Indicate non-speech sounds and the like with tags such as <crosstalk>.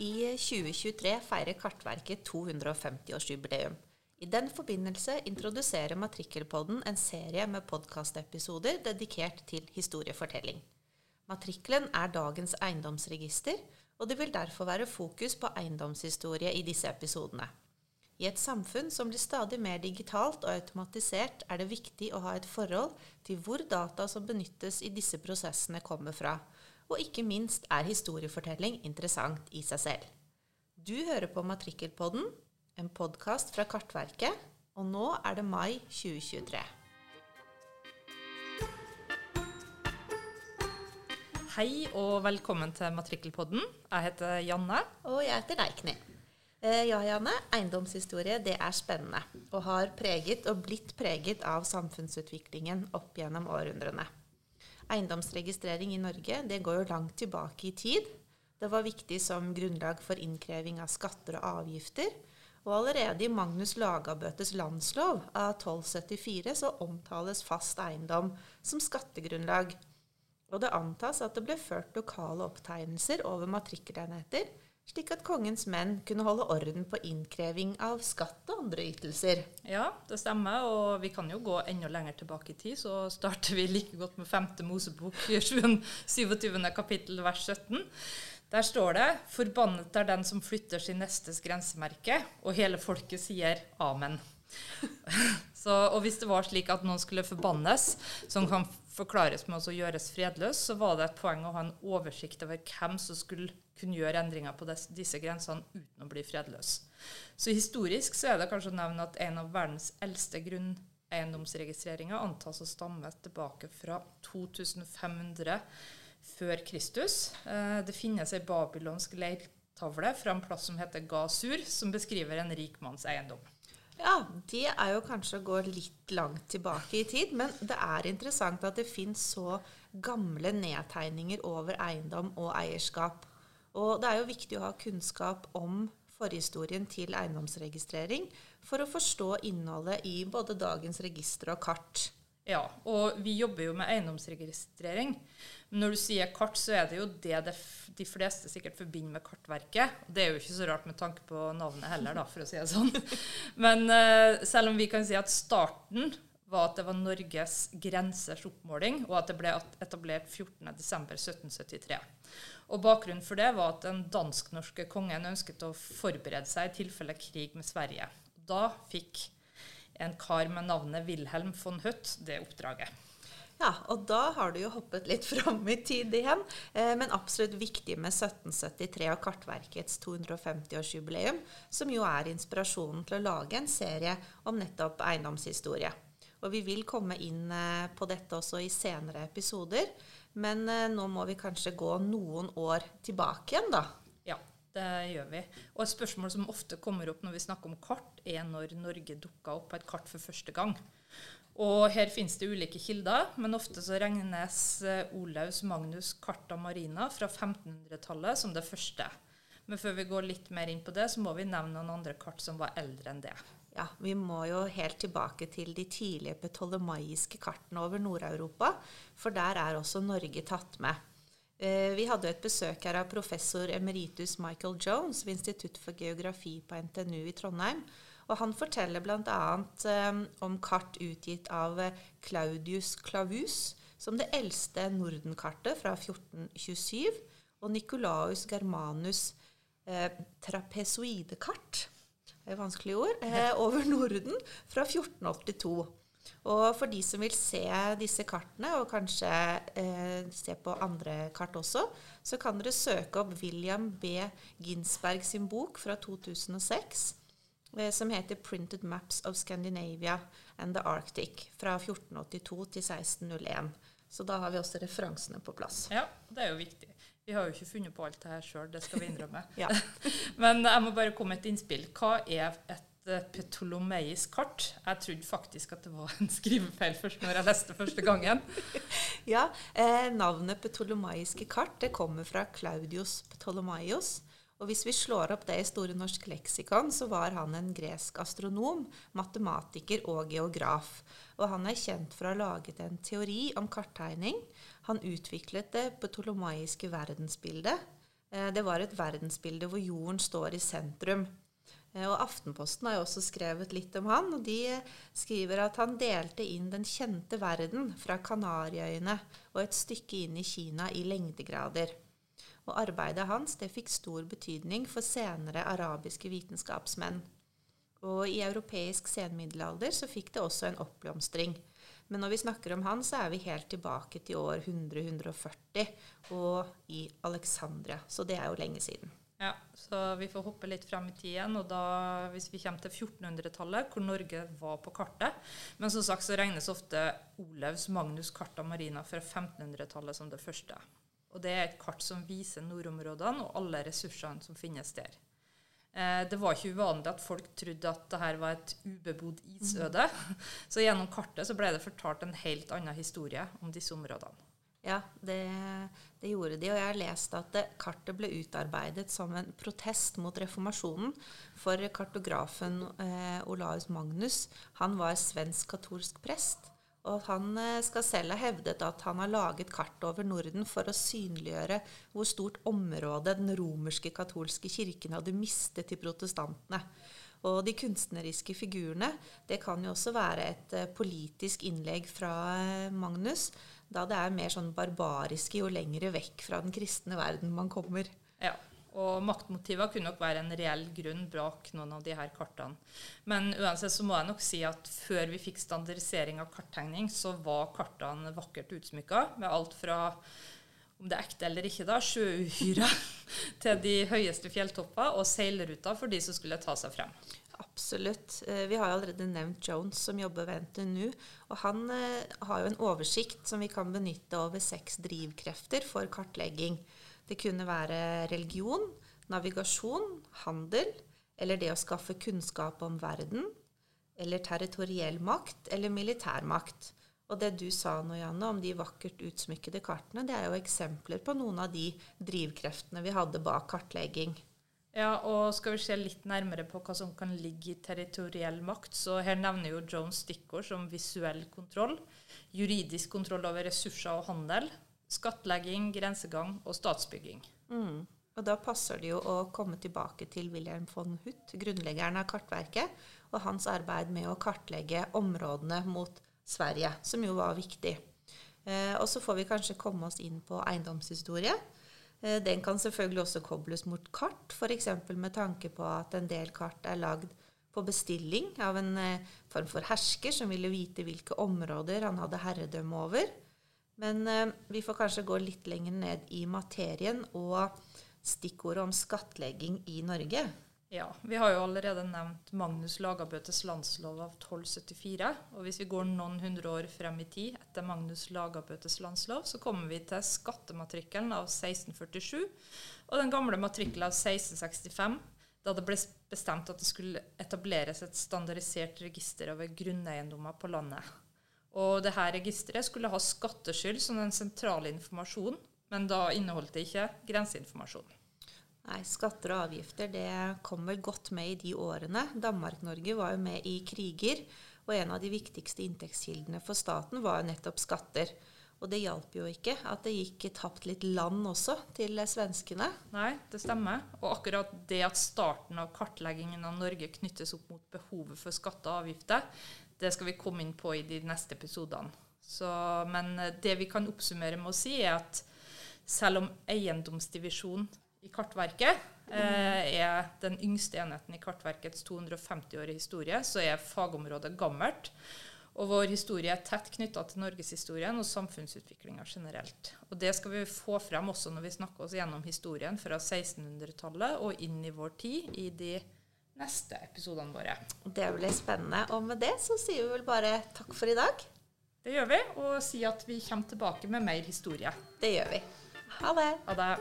I 2023 feirer Kartverket 250-årsjubileum. I den forbindelse introduserer Matrikkelpodden en serie med podkastepisoder dedikert til historiefortelling. Matrikkelen er dagens eiendomsregister, og det vil derfor være fokus på eiendomshistorie i disse episodene. I et samfunn som blir stadig mer digitalt og automatisert, er det viktig å ha et forhold til hvor data som benyttes i disse prosessene, kommer fra. Og ikke minst er historiefortelling interessant i seg selv. Du hører på Matrikkelpodden, en podkast fra Kartverket, og nå er det mai 2023. Hei og velkommen til Matrikkelpodden. Jeg heter Janne. Og jeg heter Leikny. Eh, ja, Janne. Eiendomshistorie det er spennende, og har preget og blitt preget av samfunnsutviklingen opp gjennom århundrene. Eiendomsregistrering i Norge det går jo langt tilbake i tid. Det var viktig som grunnlag for innkreving av skatter og avgifter. Og allerede i Magnus Lagabøtes landslov av 1274 så omtales fast eiendom som skattegrunnlag. Og det antas at det ble ført lokale opptegnelser over matrikkelenheter slik at kongens menn kunne holde orden på innkreving av skatt og andre ytelser. Ja, det stemmer, og vi kan jo gå enda lenger tilbake i tid, så starter vi like godt med 5. Mosebok, <laughs> 27. kapittel, vers 17. Der står det 'Forbannet er den som flytter sin nestes grensemerke', og hele folket sier amen. <laughs> så, og hvis det var slik at noen skulle forbannes, som kan forklares med å gjøres fredløs, så var det et poeng å ha en oversikt over hvem som skulle kunne gjøre endringer på disse grensene uten å bli fredløs. Så historisk så er det kanskje å nevne at en av verdens eldste grunneiendomsregistreringer antas å stamme tilbake fra 2500 før Kristus. Eh, det finnes ei babylonsk leirtavle fra en plass som heter Gasur, som beskriver en rik manns eiendom. Ja, det er jo kanskje å gå litt langt tilbake i tid, men det er interessant at det fins så gamle nedtegninger over eiendom og eierskap. Og det er jo viktig å ha kunnskap om forhistorien til eiendomsregistrering for å forstå innholdet i både dagens registre og kart. Ja, og vi jobber jo med eiendomsregistrering. Når du sier kart, så er det jo det de fleste sikkert forbinder med Kartverket. Det er jo ikke så rart med tanke på navnet heller, da, for å si det sånn. <laughs> Men uh, selv om vi kan si at starten var at det var Norges grensers oppmåling, og at det ble etablert 14.12.1773. Og Bakgrunnen for det var at den dansk-norske kongen ønsket å forberede seg i tilfelle krig med Sverige. Da fikk en kar med navnet Wilhelm von Hutt det oppdraget. Ja, og da har du jo hoppet litt <laughs> fram i tid igjen. Eh, men absolutt viktig med 1773 og Kartverkets 250-årsjubileum, som jo er inspirasjonen til å lage en serie om nettopp eiendomshistorie. Og vi vil komme inn eh, på dette også i senere episoder. Men eh, nå må vi kanskje gå noen år tilbake igjen, da. Det gjør vi. Og et spørsmål som ofte kommer opp når vi snakker om kart, er når Norge dukka opp på et kart for første gang. Og her finnes det ulike kilder, men ofte så regnes eh, Olaus Magnus Carta Marina fra 1500-tallet som det første. Men før vi går litt mer inn på det, så må vi nevne noen andre kart som var eldre enn det ja, vi må jo helt tilbake til de tidlige ptolemaiske kartene over Nord-Europa, for der er også Norge tatt med. Eh, vi hadde et besøk her av professor emeritus Michael Jones ved Institutt for geografi på NTNU i Trondheim. Og han forteller bl.a. Um, om kart utgitt av Claudius Clavus som det eldste Nordenkartet fra 1427, og Nicolaus Germanus eh, trapezoidekart det er vanskelige ord, eh, over Norden fra 1482. Og for de som vil se disse kartene, og kanskje eh, se på andre kart også, så kan dere søke opp William B. Ginsberg sin bok fra 2006 eh, som heter 'Printed Maps of Scandinavia and the Arctic' fra 1482 til 1601. Så da har vi også referansene på plass. Ja, det er jo viktig. Vi har jo ikke funnet på alt det her sjøl, det skal vi innrømme. <laughs> <laughs> Men jeg må bare komme med et innspill. Hva er et eh, petolomeisk kart? Jeg trodde faktisk at det var en skrivefeil først når jeg leste første gangen. <laughs> ja, eh, Navnet petolomaiske kart det kommer fra Claudius Ptolomaios. Og hvis vi slår opp det i Store norsk leksikon, så var han en gresk astronom, matematiker og geograf. Og han er kjent for å ha laget en teori om karttegning han utviklet det Petolomaiske verdensbildet, Eh, det var et verdensbilde hvor jorden står i sentrum. Eh, og Aftenposten har jo også skrevet litt om han, og de skriver at han delte inn den kjente verden fra Kanariøyene og et stykke inn i Kina i lengdegrader. Og arbeidet hans det fikk stor betydning for senere arabiske vitenskapsmenn. Og i europeisk senmiddelalder så fikk det også en oppblomstring. Men når vi snakker om han, så er vi helt tilbake til år 100-140 og i Alexandria. Så det er jo lenge siden. Ja, så vi får hoppe litt frem i tid igjen, og da, hvis vi kommer til 1400-tallet, hvor Norge var på kartet Men som sagt så regnes ofte Olevs Magnus Carta Marina fra 1500-tallet som det første. Og det er et kart som viser nordområdene og alle ressursene som finnes der. Eh, det var ikke uvanlig at folk trodde at dette var et ubebodd isøde. Mm. <laughs> Så gjennom kartet så ble det fortalt en helt annen historie om disse områdene. Ja, det, det, gjorde de. Og jeg har lest at kartet ble utarbeidet som en protest mot reformasjonen. For kartografen eh, Olaus Magnus han var svensk katolsk prest. Og han eh, skal selv ha hevdet at han har laget kart over Norden for å synliggjøre hvor stort område den romerske katolske kirken hadde mistet til protestantene. Og de kunstneriske figurene det kan jo også være et uh, politisk innlegg fra uh, Magnus, da det er mer sånn barbariske jo lengre vekk fra den kristne verden man kommer. Ja, og maktmotiver kunne nok være en reell grunn bak noen av de her kartene. Men uansett så må jeg nok si at før vi fikk standardisering av karttegning, så var kartene vakkert utsmykka med alt fra om det er ekte eller ikke, da, sjøuhyre <laughs> til de høyeste fjelltopper og seilruter for de som skulle ta seg frem. Absolutt. Eh, vi har allerede nevnt Jones, som jobber ved NTNU. Og han eh, har jo en oversikt som vi kan benytte over seks drivkrefter for kartlegging. Det kunne være religion, navigasjon, handel, eller det å skaffe kunnskap om verden, eller territoriell makt, eller militærmakt. Og det du sa nå, Janne, om de vakkert utsmykkede kartene, det er jo eksempler på noen av de drivkreftene vi hadde bak kartlegging. Ja, og skal vi se litt nærmere på hva som kan ligge i territoriell makt, så her nevner jo Jones stikkord som visuell kontroll, juridisk kontroll over ressurser og handel, skattlegging, grensegang og statsbygging. Mm. Og da passer det jo å komme tilbake til Wilhelm von Huth, grunnleggeren av Kartverket, og hans arbeid med å kartlegge områdene mot Sverige, som jo var viktig. Eh, og så får vi kanskje komme oss inn på eiendomshistorie. Eh, den kan selvfølgelig også kobles mot kart, f.eks. med tanke på at en del kart er lagd på bestilling av en eh, form for hersker som ville vite hvilke områder han hadde herredømme over. Men eh, vi får kanskje gå litt lenger ned i materien og stikkordet om skattlegging i Norge. Ja, Vi har jo allerede nevnt Magnus Lagabøtes landslov av 1274. Og hvis vi går noen hundre år frem i tid etter Magnus Lagabøtes landslov, så kommer vi til skattematrikkelen av 1647 og den gamle matrikkelen av 1665, da det ble bestemt at det skulle etableres et standardisert register over grunneiendommer på landet. Og dette registeret skulle ha skatteskyld som den sentrale informasjonen, men da inneholdt det ikke grenseinformasjon. Nei, Skatter og avgifter det kom vel godt med i de årene. Danmark-Norge var jo med i kriger, og en av de viktigste inntektskildene for staten var jo nettopp skatter. Og det hjalp jo ikke at det gikk tapt litt land også til svenskene. Nei, det stemmer. Og akkurat det at starten av kartleggingen av Norge knyttes opp mot behovet for skatter og avgifter, det skal vi komme inn på i de neste episodene. Men det vi kan oppsummere med å si, er at selv om eiendomsdivisjon i Kartverket eh, er den yngste enheten i Kartverkets 250-årige historie, så er fagområdet gammelt. Og vår historie er tett knytta til norgeshistorien og samfunnsutviklinga generelt. Og det skal vi få frem også når vi snakker oss gjennom historien fra 1600-tallet og inn i vår tid i de neste episodene våre. Det blir spennende. Og med det så sier vi vel bare takk for i dag. Det gjør vi, og sier at vi kommer tilbake med mer historie. Det gjør vi. Ha det. Ha det.